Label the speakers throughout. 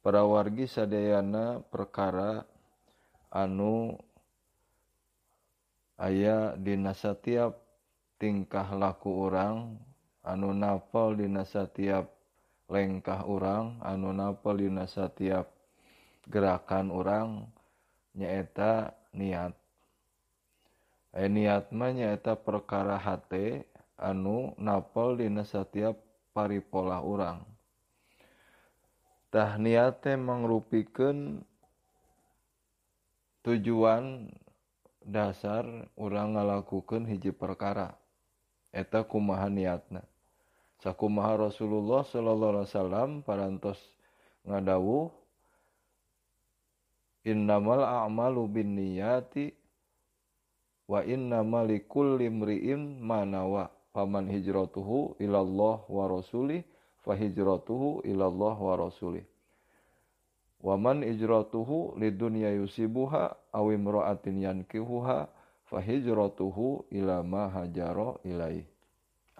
Speaker 1: para wargi sadayana perkara anu aya dina setiap tingkah laku orang anu napal dina setiap lengkah orang anu napal dina setiap gerakan orang nyaeta niat. Eh, e, niatma nyaeta perkara hati anu napal dina setiap paripola orang tahniate mangrupikeun tujuan dasar orang ngalakukan hiji perkara. Eta kumaha niatna? Sakumaha Rasulullah sallallahu alaihi wasallam parantos ngadawuh innamal a'malu binniyati wa innamal likulli imri'in ma manawa paman hijratuhu ilallah wa rasulih fahijratuhu ilallah wa rasulih. Waman ijratuhu lidunya yusibuha awim imra'atin yankihuha fahijratuhu ila ma hajaro ilaih.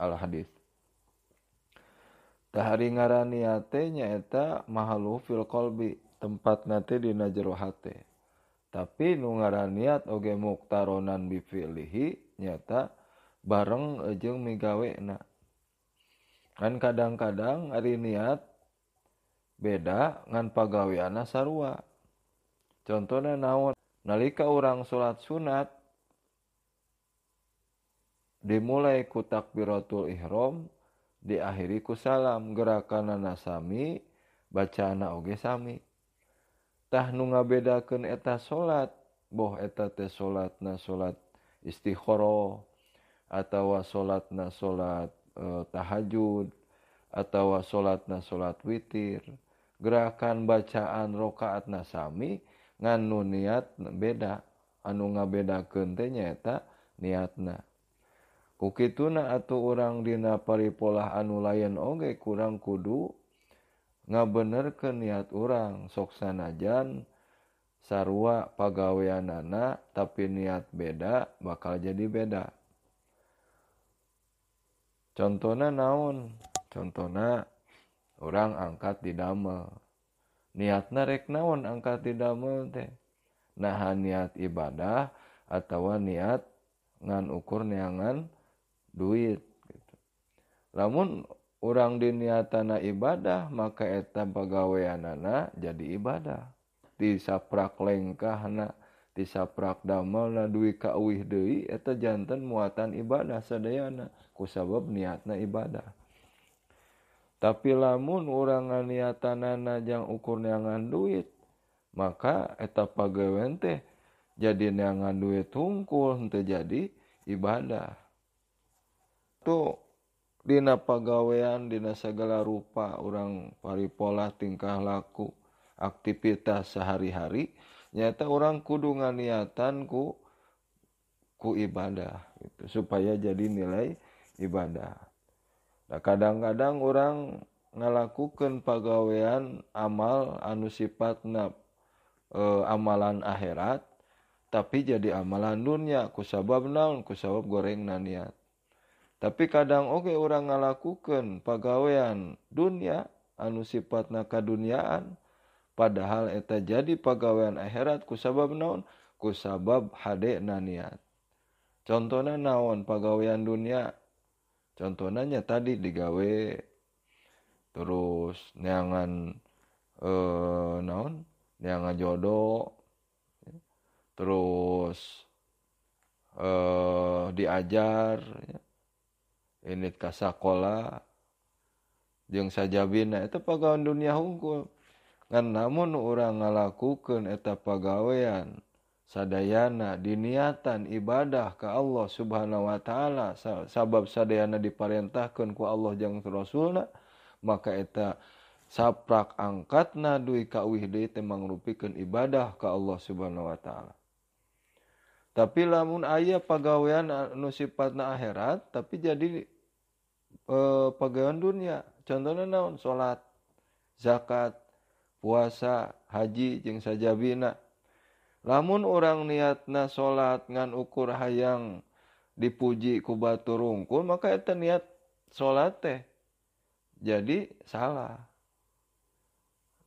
Speaker 1: Al hadis. Tahari ngarani hate nyaeta mahalu fil kolbi tempat nate dina jero hate. Tapi nu ngaraniat oge muktaronan bifilihi nyata bareng ejeng migawena. kan kadang-kadang hari niat beda ngan pagawi anak sarua. Contohnya naon? Nalika orang sholat sunat dimulai ku takbiratul ihram diakhiri ku salam. Gerakan nasami bacaan oge sami. Tah nu ngabedakeun eta salat boh eta teh salatna salat istikharah atawa salatna salat eh, tahajud atau salatna salat witir gerakan bacaan rakaat nasami nganu niat beda anu ngabedakeun teh nyaeta niatna. Kukituna atuh urang dina paripolah anu lain oge kurang kudu ngabenerkeun niat urang sok sanajan sarua pagaweanana tapi niat beda bakal jadi beda. contohna naon? Contohna orang angkat di didamel niatna rek naon angkat di didamel teh? Nah niat ibadah atau niat ngan ukur neangan duit gitu. namun orang diniatana ibadah maka eta pegawaianana jadi ibadah. Disaprak lengkahna. saprak damel na duwi kauwih Dewi eta jantan muatan ibadah sedayana kusabab niatna ibadah. Tapi lamun urangan niatan najang ukur neangan duit maka eta pagawen teh jadi neangan duit tungkul henteu jadi ibadah. Tuh dina pagawean dina segala rupa orang paripola tingkah laku aktivitas sehari-hari nyata orang kudu nganiatan ku ku ibadah gitu. Supaya jadi nilai ibadah. Nah kadang-kadang orang ngalakukan pagawean amal anu sifatna e, amalan akhirat tapi jadi amalan dunia. Kusabab naon? Kusabab goreng niat. Tapi kadang oke okay, orang ngalakukan pagawean dunia anu sifatna kaduniaan padahal eta jadi pegawaian akhirat kusabab naon? Kusabab hade niat. Contohnya naon pegawaian dunia? Contohnya tadi digawe. Terus neangan eh, naon? Neangan jodoh. Terus eh, diajar ya. ini ka sakola. Jeung sajabina eta pagawean dunia hungkul ngan namun orang ngalakukan eta pagawean sadayana diniatan ibadah ke Allah subhanahu Wa ta'ala sabab sadayana diparentahkan ku Allah jang rasulna maka eta saprak angkat na dui kawihde temang rupikan ibadah ke Allah subhanahu Wa ta'ala. Tapi lamun ayah pagawean anu sifatna akhirat tapi jadi eh, e, pagawean dunia. Contohnya naon? Salat zakat puasa haji jeung sajabina. Lamun orang niatna salat ngan ukur hayang dipuji ku batu rungkul maka eta niat salat teh. Jadi salah.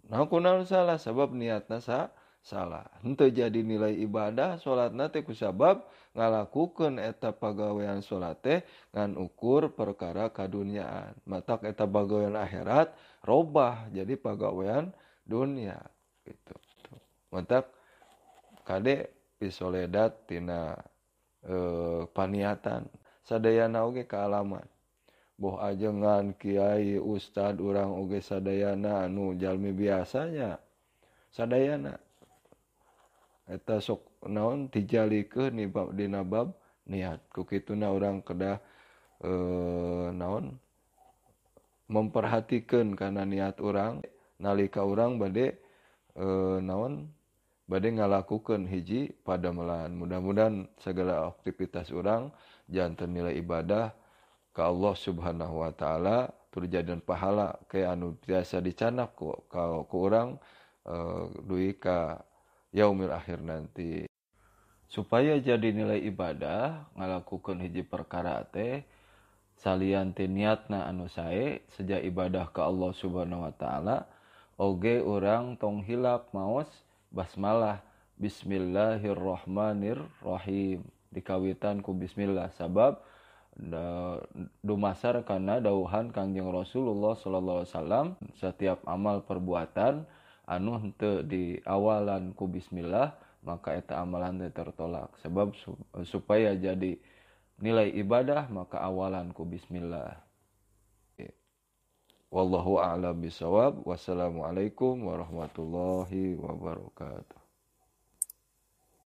Speaker 1: Nah kunaon salah? Sebab niatna sa salah. Henteu jadi nilai ibadah salatna teh kusabab ngalakukeun eta pagawean salat teh ngan ukur perkara kaduniaan. Matak eta pagawean akhirat robah jadi pagawean dunia gitu mantap kade pisoledat tina e, paniatan. Sadayana oge kealaman boh ajengan kiai ustad urang oge sadayana anu Jalmi biasanya. Sadayana. Eta sok naon dijali ke nibab dinabab niat. Kukituna urang kedah e, naon? Memperhatikan karena niat orang nalika orang bade e, naon? Bade ngalakukan hiji pada melan mudah-mudahan segala aktivitas orang jantan nilai ibadah ke Allah subhanahu Wa ta'ala terjadian pahala ke anu biasa dicanak ku, kalau kurang e, eh, duit ka yaumil akhir nanti. Supaya jadi nilai ibadah ngalakukan hiji perkara teh salianti niatna anu sae sejak ibadah ke Allah subhanahu Wa ta'ala oge orang tong hilap maos basmalah. Bismillahirrahmanirrahim dikawitan ku bismillah. Sabab dumasar karena dauhan Kangjeng Rasulullah sallallahu alaihi wasallam. Setiap amal perbuatan anu henteu di awalan ku bismillah maka eta amalan tertolak. Sebab supaya jadi nilai ibadah maka awalan ku bismillah wallahu a'lam bisawab wassalamualaikum warahmatullahi wabarakatuh